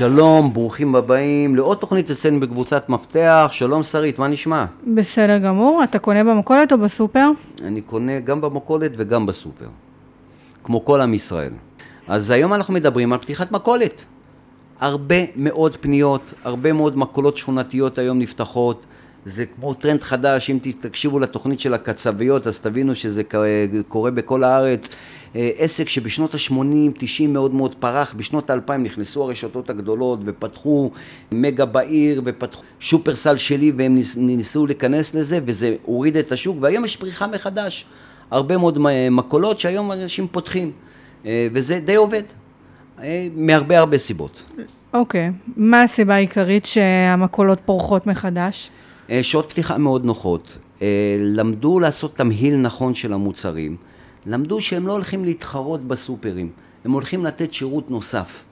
שלום, ברוכים הבאים לעוד תוכנית אצלנו בקבוצת מפתח. שלום שרית, מה נשמע? בסדר גמור. אתה קונה במכולת או בסופר? אני קונה גם במכולת וגם בסופר. כמו כל עם ישראל. אז היום אנחנו מדברים על פתיחת מכולת. הרבה מאוד פניות, הרבה מאוד מכולות שכונתיות היום נפתחות. זה כמו טרנד חדש, אם תקשיבו לתוכנית של הקצביות אז תבינו שזה קורה בכל הארץ. אה, עסק שבשנות ה-80-90 מאוד מאוד פרח, בשנות ה-2000 נכנסו הרשתות הגדולות ופתחו מגה בעיר ופתחו שופרסל שלי והם ניסו להיכנס לזה וזה הוריד את השוק והיום יש פריחה מחדש. הרבה מאוד מכולות שהיום אנשים פותחים אה, וזה די עובד, אה, מהרבה הרבה סיבות. אוקיי, okay. מה הסיבה העיקרית שהמכולות פורחות מחדש? שעות פתיחה מאוד נוחות. למדו לעשות תמהיל נכון של המוצרים. למדו שהם לא הולכים להתחרות בסופרים, הם הולכים לתת שירות נוסף.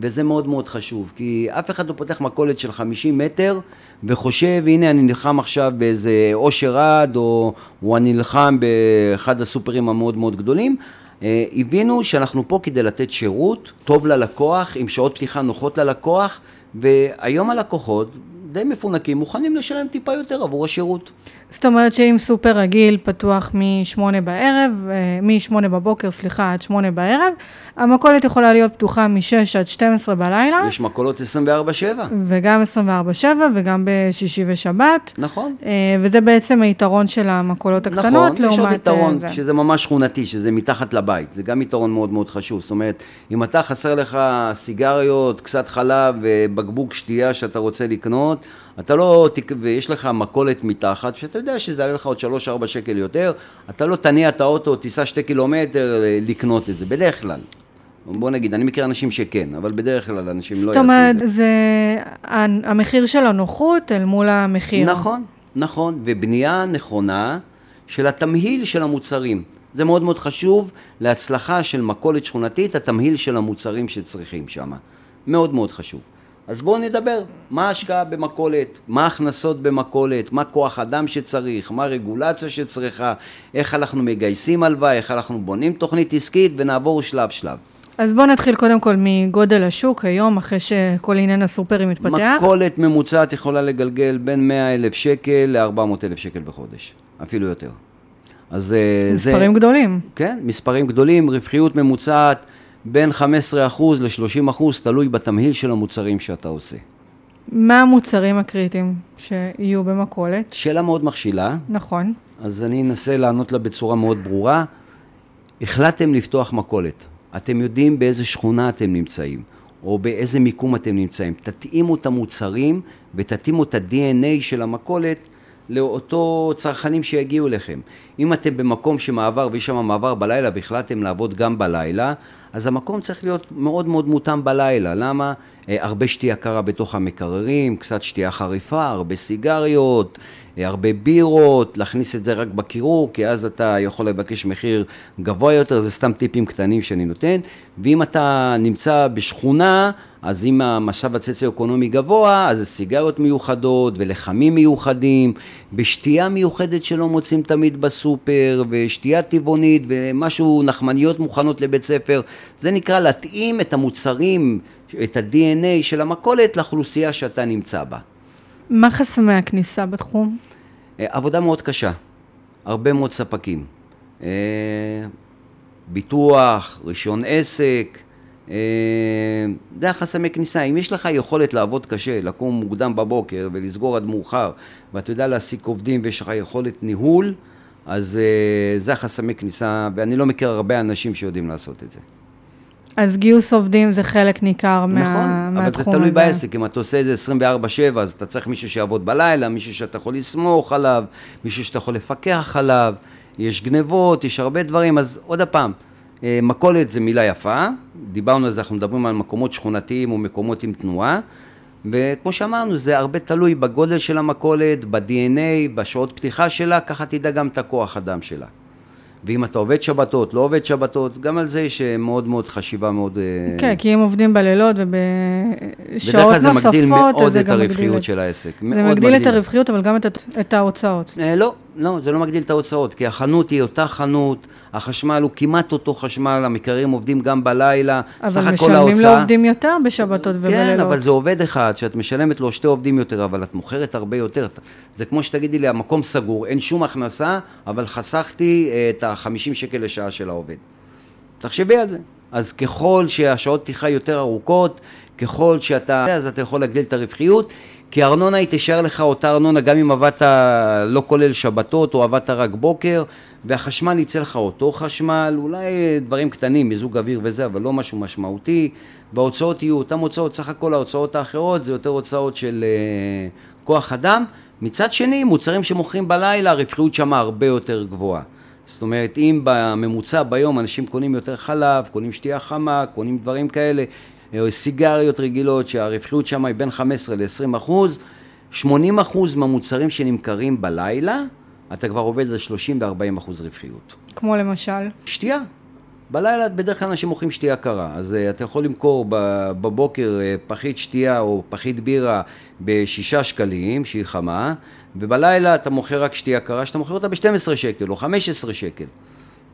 וזה מאוד מאוד חשוב, כי אף אחד לא פותח מכולת של 50 מטר וחושב, הנה אני נלחם עכשיו באיזה אושר עד, או, או אני נלחם באחד הסופרים המאוד מאוד גדולים. אה, הבינו שאנחנו פה כדי לתת שירות טוב ללקוח, עם שעות פתיחה נוחות ללקוח, והיום הלקוחות די מפונקים, מוכנים לשלם טיפה יותר עבור השירות. זאת אומרת שאם סופר רגיל פתוח מ-8 בערב, אה, מ-8 בבוקר, סליחה, עד 8 בערב, המכולת יכולה להיות פתוחה מ-6 עד 12 בלילה. יש מכולות 24-7. וגם 24-7 וגם בשישי ושבת. נכון. אה, וזה בעצם היתרון של המכולות הקטנות, נכון, לעומת... נכון, יש עוד יתרון, זה. שזה ממש שכונתי, שזה מתחת לבית. זה גם יתרון מאוד מאוד חשוב. זאת אומרת, אם אתה חסר לך סיגריות, קצת חלב ובקבוק שתייה שאתה רוצה לקנות, אתה לא, ויש לך מכולת מתחת, שאתה יודע שזה יעלה לך עוד 3-4 שקל יותר, אתה לא תניע את האוטו, תיסע שתי קילומטר אה, לקנות את זה, בדרך כלל. בוא נגיד, אני מכיר אנשים שכן, אבל בדרך כלל אנשים לא יעשו את זה. זאת אומרת, זה המחיר של הנוחות אל מול המחיר. נכון, נכון, ובנייה נכונה של התמהיל של המוצרים. זה מאוד מאוד חשוב להצלחה של מכולת שכונתית, התמהיל של המוצרים שצריכים שם. מאוד מאוד חשוב. אז בואו נדבר, מה ההשקעה במכולת, מה ההכנסות במכולת, מה כוח אדם שצריך, מה הרגולציה שצריכה, איך אנחנו מגייסים הלוואה, איך אנחנו בונים תוכנית עסקית ונעבור שלב שלב. אז בואו נתחיל קודם כל מגודל השוק היום, אחרי שכל עניין הסופרים מתפתח. מכולת ממוצעת יכולה לגלגל בין 100 אלף שקל ל-400 אלף שקל בחודש, אפילו יותר. אז אה, מספרים זה... גדולים. כן, מספרים גדולים, רווחיות ממוצעת. בין 15% ל-30%, תלוי בתמהיל של המוצרים שאתה עושה. מה המוצרים הקריטיים שיהיו במכולת? שאלה מאוד מכשילה. נכון. אז אני אנסה לענות לה בצורה מאוד ברורה. החלטתם לפתוח מכולת. אתם יודעים באיזה שכונה אתם נמצאים, או באיזה מיקום אתם נמצאים. תתאימו את המוצרים ותתאימו את ה-DNA של המכולת לאותו צרכנים שיגיעו אליכם. אם אתם במקום שמעבר ויש שם מעבר בלילה והחלטתם לעבוד גם בלילה, אז המקום צריך להיות מאוד מאוד מותאם בלילה. למה? אה, הרבה שתייה קרה בתוך המקררים, קצת שתייה חריפה, הרבה סיגריות, אה, הרבה בירות, להכניס את זה רק בקירור, כי אז אתה יכול לבקש מחיר גבוה יותר, זה סתם טיפים קטנים שאני נותן. ואם אתה נמצא בשכונה, אז אם המשאב הסוציו-אקונומי גבוה, אז זה סיגריות מיוחדות ולחמים מיוחדים, ושתייה מיוחדת שלא מוצאים תמיד בסופר, ושתייה טבעונית, ומשהו, נחמניות מוכנות לבית ספר. זה נקרא להתאים את המוצרים, את ה-DNA של המכולת לאוכלוסייה שאתה נמצא בה. מה חסמי הכניסה בתחום? אה, עבודה מאוד קשה, הרבה מאוד ספקים. אה, ביטוח, רישיון עסק, זה החסמי כניסה. אם יש לך יכולת לעבוד קשה, לקום מוקדם בבוקר ולסגור עד מאוחר, ואתה יודע להעסיק עובדים ויש לך יכולת ניהול, אז זה החסמי כניסה, ואני לא מכיר הרבה אנשים שיודעים לעשות את זה. אז גיוס עובדים זה חלק ניכר נכון, מה, מהתחום הזה. נכון, אבל זה תלוי בעסק, אם אתה עושה את זה 24-7, אז אתה צריך מישהו שיעבוד בלילה, מישהו שאתה יכול לסמוך עליו, מישהו שאתה יכול לפקח עליו, יש גנבות, יש הרבה דברים, אז עוד פעם, אה, מכולת זה מילה יפה, דיברנו על זה, אנחנו מדברים על מקומות שכונתיים או מקומות עם תנועה, וכמו שאמרנו, זה הרבה תלוי בגודל של המכולת, ב-DNA, בשעות פתיחה שלה, ככה תדע גם את הכוח אדם שלה. ואם אתה עובד שבתות, לא עובד שבתות, גם על זה יש אה, מאוד מאוד חשיבה מאוד... אה, כן, כי אם עובדים בלילות ובשעות נוספות, אז זה מגדיל מאוד את הרווחיות של העסק. זה מגדיל את הרווחיות, אבל גם את, את ההוצאות. אה, לא, לא, זה לא מגדיל את ההוצאות, כי החנות היא אותה חנות, החשמל הוא כמעט אותו חשמל, המקררים עובדים גם בלילה, סך אבל הכל ההוצאה... משלמים לעובדים יותר בשבתות ובלילות. כן, אבל זה עובד אחד, שאת משלמת לו שתי עובדים יותר, אבל את מוכרת הרבה יותר. זה כמו שתגידי לי, המקום סגור, אין שום הכנסה, אבל חסכתי אה, את ה-50 שקל לשעה של העובד. תחשבי על זה. אז ככל שהשעות פתיחה יותר ארוכות, ככל שאתה... אז אתה יכול להגדיל את הרווחיות, כי ארנונה היא תישאר לך אותה ארנונה גם אם עבדת לא כולל שבתות או עבדת רק בוקר, והחשמל יצא לך אותו חשמל, אולי דברים קטנים, מיזוג אוויר וזה, אבל לא משהו משמעותי, וההוצאות יהיו אותן הוצאות, סך הכל ההוצאות האחרות זה יותר הוצאות של uh, כוח אדם. מצד שני, מוצרים שמוכרים בלילה, הרווחיות שם הרבה יותר גבוהה. זאת אומרת, אם בממוצע ביום אנשים קונים יותר חלב, קונים שתייה חמה, קונים דברים כאלה, סיגריות רגילות שהרווחיות שם היא בין 15 ל-20 אחוז, 80 אחוז מהמוצרים שנמכרים בלילה, אתה כבר עובד על 30 ו-40 אחוז רווחיות. כמו למשל? שתייה. בלילה בדרך כלל אנשים מוכרים שתייה קרה, אז uh, אתה יכול למכור בבוקר uh, פחית שתייה או פחית בירה בשישה שקלים, שהיא חמה, ובלילה אתה מוכר רק שתייה קרה, שאתה מוכר אותה ב-12 שקל או 15 שקל.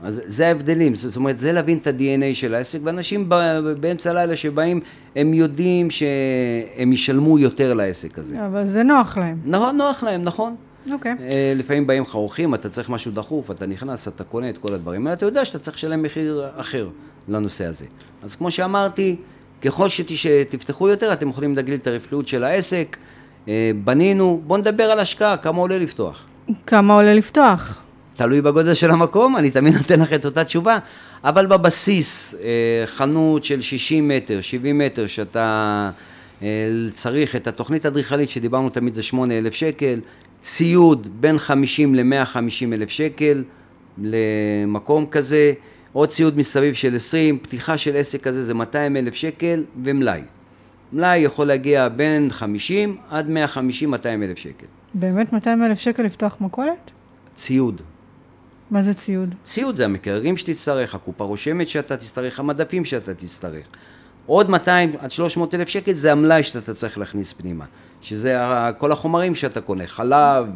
אז זה ההבדלים, זאת אומרת, זה להבין את ה-DNA של העסק, ואנשים באמצע הלילה שבאים, הם יודעים שהם ישלמו יותר לעסק הזה. אבל זה נוח להם. נכון, נוח להם, נכון. אוקיי. Okay. לפעמים באים לך אורחים, אתה צריך משהו דחוף, אתה נכנס, אתה קונה את כל הדברים האלה, אתה יודע שאתה צריך לשלם מחיר אחר לנושא הזה. אז כמו שאמרתי, ככל שתפתחו יותר, אתם יכולים להגדיל את הרווחיות של העסק. אה, בנינו, בואו נדבר על השקעה, כמה עולה לפתוח. כמה עולה לפתוח? תלוי בגודל של המקום, אני תמיד נותן לך את אותה תשובה, אבל בבסיס, אה, חנות של 60 מטר, 70 מטר, שאתה אה, צריך את התוכנית האדריכלית שדיברנו תמיד זה 8,000 שקל, ציוד בין 50 ל-150 אלף שקל למקום כזה, עוד ציוד מסביב של 20, פתיחה של עסק כזה זה 200 אלף שקל ומלאי. מלאי יכול להגיע בין 50 עד 150-200 אלף שקל. באמת 200 אלף שקל לפתוח מכולת? ציוד. מה זה ציוד? ציוד זה המקררים שתצטרך, הקופה רושמת שאתה תצטרך, המדפים שאתה תצטרך. עוד 200 עד 300 אלף שקל זה המלאי שאתה צריך להכניס פנימה. שזה כל החומרים שאתה קונה, חלב,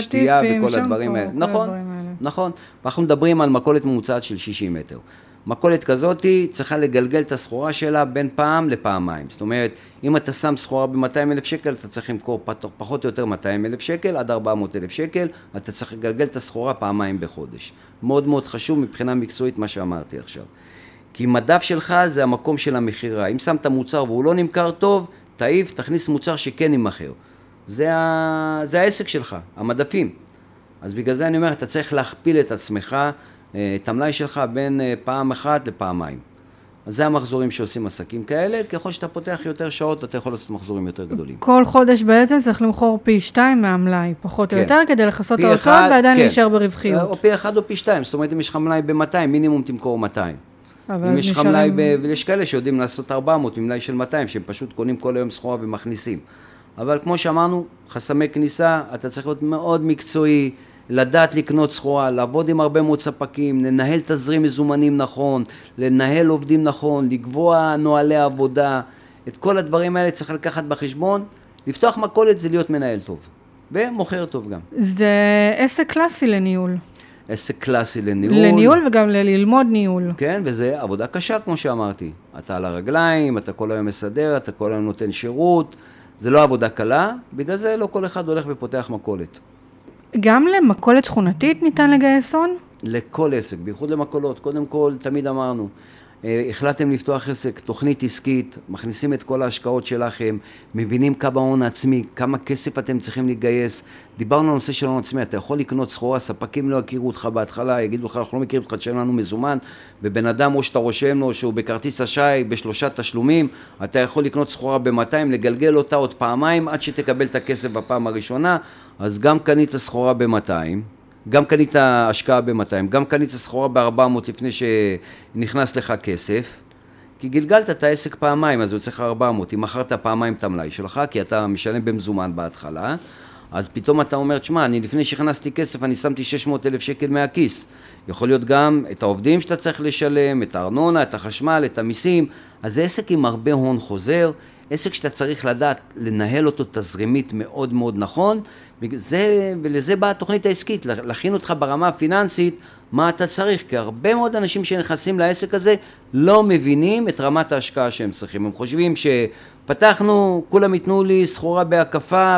שתייה וכל הדברים האלה. נכון, נכון. אנחנו מדברים על מכולת ממוצעת של 60 מטר. מכולת כזאת צריכה לגלגל את הסחורה שלה בין פעם לפעמיים. זאת אומרת, אם אתה שם סחורה ב-200 אלף שקל, אתה צריך למכור פחות או יותר 200 אלף שקל עד 400 אלף שקל, אתה צריך לגלגל את הסחורה פעמיים בחודש. מאוד מאוד חשוב מבחינה מקצועית מה שאמרתי עכשיו. כי מדף שלך זה המקום של המכירה. אם שמת מוצר והוא לא נמכר טוב, תעיף, תכניס מוצר שכן יימכר. זה, ה... זה העסק שלך, המדפים. אז בגלל זה אני אומר, אתה צריך להכפיל את עצמך, את המלאי שלך בין אה, פעם אחת לפעמיים. אז זה המחזורים שעושים עסקים כאלה, ככל שאתה פותח יותר שעות, אתה יכול לעשות מחזורים יותר גדולים. כל חודש בעצם צריך למכור פי שתיים מהמלאי, פחות כן. או יותר, כדי לכסות את ההוצאות ועדיין כן. להישאר ברווחיות. או פי אחד או פי שתיים, זאת אומרת, אם יש לך מלאי ב-200, מינימום תמכור 200. אם יש לך מלאי, ויש כאלה שיודעים לעשות 400 עם מלאי של 200, שהם פשוט קונים כל היום סחורה ומכניסים. אבל כמו שאמרנו, חסמי כניסה, אתה צריך להיות מאוד מקצועי, לדעת לקנות סחורה, לעבוד עם הרבה מאוד ספקים, לנהל תזרים מזומנים נכון, לנהל עובדים נכון, לקבוע נוהלי עבודה, את כל הדברים האלה צריך לקחת בחשבון. לפתוח מכולת זה להיות מנהל טוב, ומוכר טוב גם. זה עסק קלאסי לניהול. עסק קלאסי לניהול. לניהול וגם ללמוד ניהול. כן, וזה עבודה קשה, כמו שאמרתי. אתה על הרגליים, אתה כל היום מסדר, אתה כל היום נותן שירות. זה לא עבודה קלה, בגלל זה לא כל אחד הולך ופותח מכולת. גם למכולת שכונתית ניתן לגייס הון? לכל עסק, בייחוד למכולות. קודם כל, תמיד אמרנו, אה, החלטתם לפתוח עסק, תוכנית עסקית, מכניסים את כל ההשקעות שלכם, מבינים כמה הון עצמי, כמה כסף אתם צריכים לגייס. דיברנו על נושא של הון עצמי, אתה יכול לקנות סחורה, ספקים לא יכירו אותך בהתחלה, יגידו לך, אנחנו לא מכירים אותך, תשלם לנו מזומן, ובן אדם, או שאתה רושם לו שהוא בכרטיס אשראי בשלושה תשלומים, אתה יכול לקנות סחורה ב-200, לגלגל אותה עוד פעמיים עד שתקבל את הכסף בפעם הראשונה, אז גם קנית סחורה ב-200, גם קנית השקעה ב-200, גם קנית סחורה ב-400 לפני שנכנס לך כסף, כי גלגלת את העסק פעמיים, אז יוצא לך 400. אם מכרת פעמיים את המלאי שלך, כי אתה משלם במזומן בהתחלה, אז פתאום אתה אומר, תשמע, אני לפני שהכנסתי כסף, אני שמתי 600 אלף שקל מהכיס. יכול להיות גם את העובדים שאתה צריך לשלם, את הארנונה, את החשמל, את המיסים. אז זה עסק עם הרבה הון חוזר. עסק שאתה צריך לדעת לנהל אותו תזרימית מאוד מאוד נכון, זה, ולזה באה התוכנית העסקית, להכין אותך ברמה הפיננסית מה אתה צריך, כי הרבה מאוד אנשים שנכנסים לעסק הזה לא מבינים את רמת ההשקעה שהם צריכים. הם חושבים שפתחנו, כולם ייתנו לי סחורה בהקפה,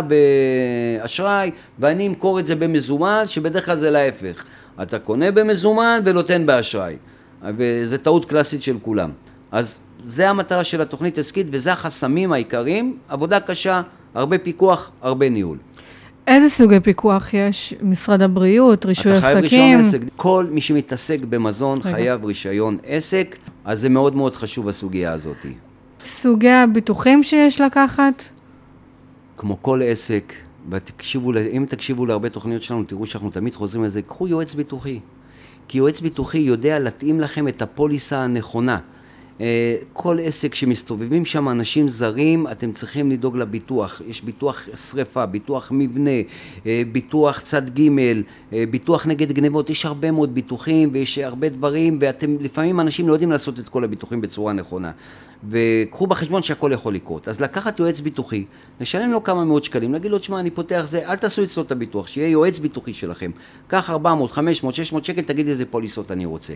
באשראי, ואני אמכור את זה במזומן, שבדרך כלל זה להפך. אתה קונה במזומן ונותן באשראי. וזו טעות קלאסית של כולם. אז זה המטרה של התוכנית העסקית וזה החסמים העיקריים, עבודה קשה, הרבה פיקוח, הרבה ניהול. איזה סוגי פיקוח יש? משרד הבריאות, רישוי עסקים? אתה חייב רישיון עסק. כל מי שמתעסק במזון רגע. חייב רישיון עסק, אז זה מאוד מאוד חשוב הסוגיה הזאת. סוגי הביטוחים שיש לקחת? כמו כל עסק, ותקשיבו, אם תקשיבו להרבה תוכניות שלנו, תראו שאנחנו תמיד חוזרים לזה, קחו יועץ ביטוחי. כי יועץ ביטוחי יודע להתאים לכם את הפוליסה הנכונה. אה, כל עסק שמסתובבים שם אנשים זרים, אתם צריכים לדאוג לביטוח. יש ביטוח שריפה, ביטוח מבנה, אה, ביטוח צד ג', אה, ביטוח נגד גנבות, יש הרבה מאוד ביטוחים ויש הרבה דברים, ואתם, לפעמים אנשים לא יודעים לעשות את כל הביטוחים בצורה נכונה. וקחו בחשבון שהכל יכול לקרות. אז לקחת יועץ ביטוחי, לשלם לו כמה מאות שקלים, להגיד לו, תשמע, אני פותח זה, אל תעשו אצלו את הביטוח, שיהיה יועץ ביטוחי שלכם. קח 400, 500, 600 שקל, תגיד איזה פוליסות אני רוצה.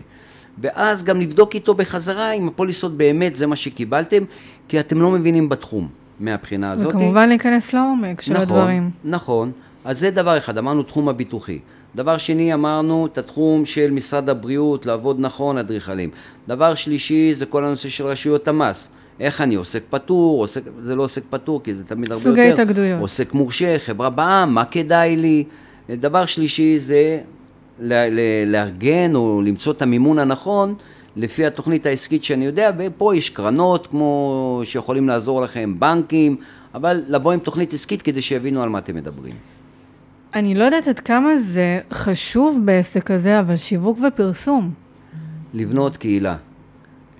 ואז גם לבדוק איתו בחזרה אם הפוליסות באמת זה מה שקיבלתם, כי אתם לא מבינים בתחום מהבחינה הזאת. וכמובן להיכנס לעומק של נכון, הדברים. נכון, אז זה דבר אחד, אמרנו תחום הביטוחי. דבר שני, אמרנו את התחום של משרד הבריאות, לעבוד נכון, אדריכלים. דבר שלישי, זה כל הנושא של רשויות המס. איך אני עוסק פטור, עוסק, זה לא עוסק פטור, כי זה תמיד הרבה יותר. סוגי התאגדויות. עוסק מורשה, חברה בע"מ, מה כדאי לי. דבר שלישי זה לארגן או למצוא את המימון הנכון לפי התוכנית העסקית שאני יודע, ופה יש קרנות כמו שיכולים לעזור לכם, בנקים, אבל לבוא עם תוכנית עסקית כדי שיבינו על מה אתם מדברים. אני לא יודעת עד כמה זה חשוב בעסק הזה, אבל שיווק ופרסום. לבנות קהילה.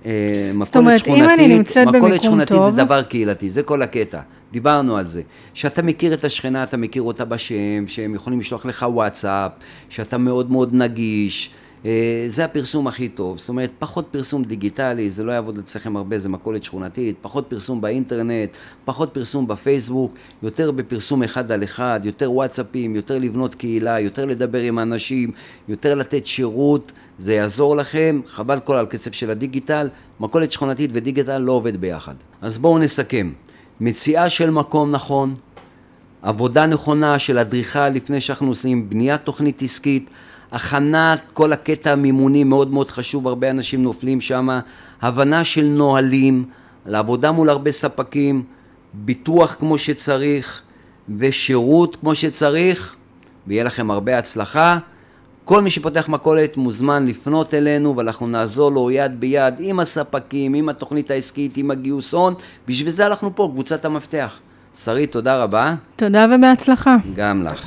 אה, זאת אומרת, אם אני נמצאת במיקום טוב... מכולת שכונתית זה דבר קהילתי, זה כל הקטע. דיברנו על זה. שאתה מכיר את השכנה, אתה מכיר אותה בשם, שהם יכולים לשלוח לך וואטסאפ, שאתה מאוד מאוד נגיש. אה, זה הפרסום הכי טוב, זאת אומרת פחות פרסום דיגיטלי, זה לא יעבוד אצלכם הרבה, זה מכולת שכונתית, פחות פרסום באינטרנט, פחות פרסום בפייסבוק, יותר בפרסום אחד על אחד, יותר וואטסאפים, יותר לבנות קהילה, יותר לדבר עם אנשים, יותר לתת שירות, זה יעזור לכם, חבל כל על כסף של הדיגיטל, מכולת שכונתית ודיגיטל לא עובד ביחד. אז בואו נסכם. מציאה של מקום נכון, עבודה נכונה של אדריכל לפני שאנחנו עושים בניית תוכנית עסקית, הכנת כל הקטע המימוני מאוד מאוד חשוב, הרבה אנשים נופלים שם, הבנה של נהלים, לעבודה מול הרבה ספקים, ביטוח כמו שצריך ושירות כמו שצריך, ויהיה לכם הרבה הצלחה. כל מי שפותח מכולת מוזמן לפנות אלינו ואנחנו נעזור לו יד ביד עם הספקים, עם התוכנית העסקית, עם הגיוס הון. בשביל זה אנחנו פה, קבוצת המפתח. שרית, תודה רבה. תודה ובהצלחה. גם לך.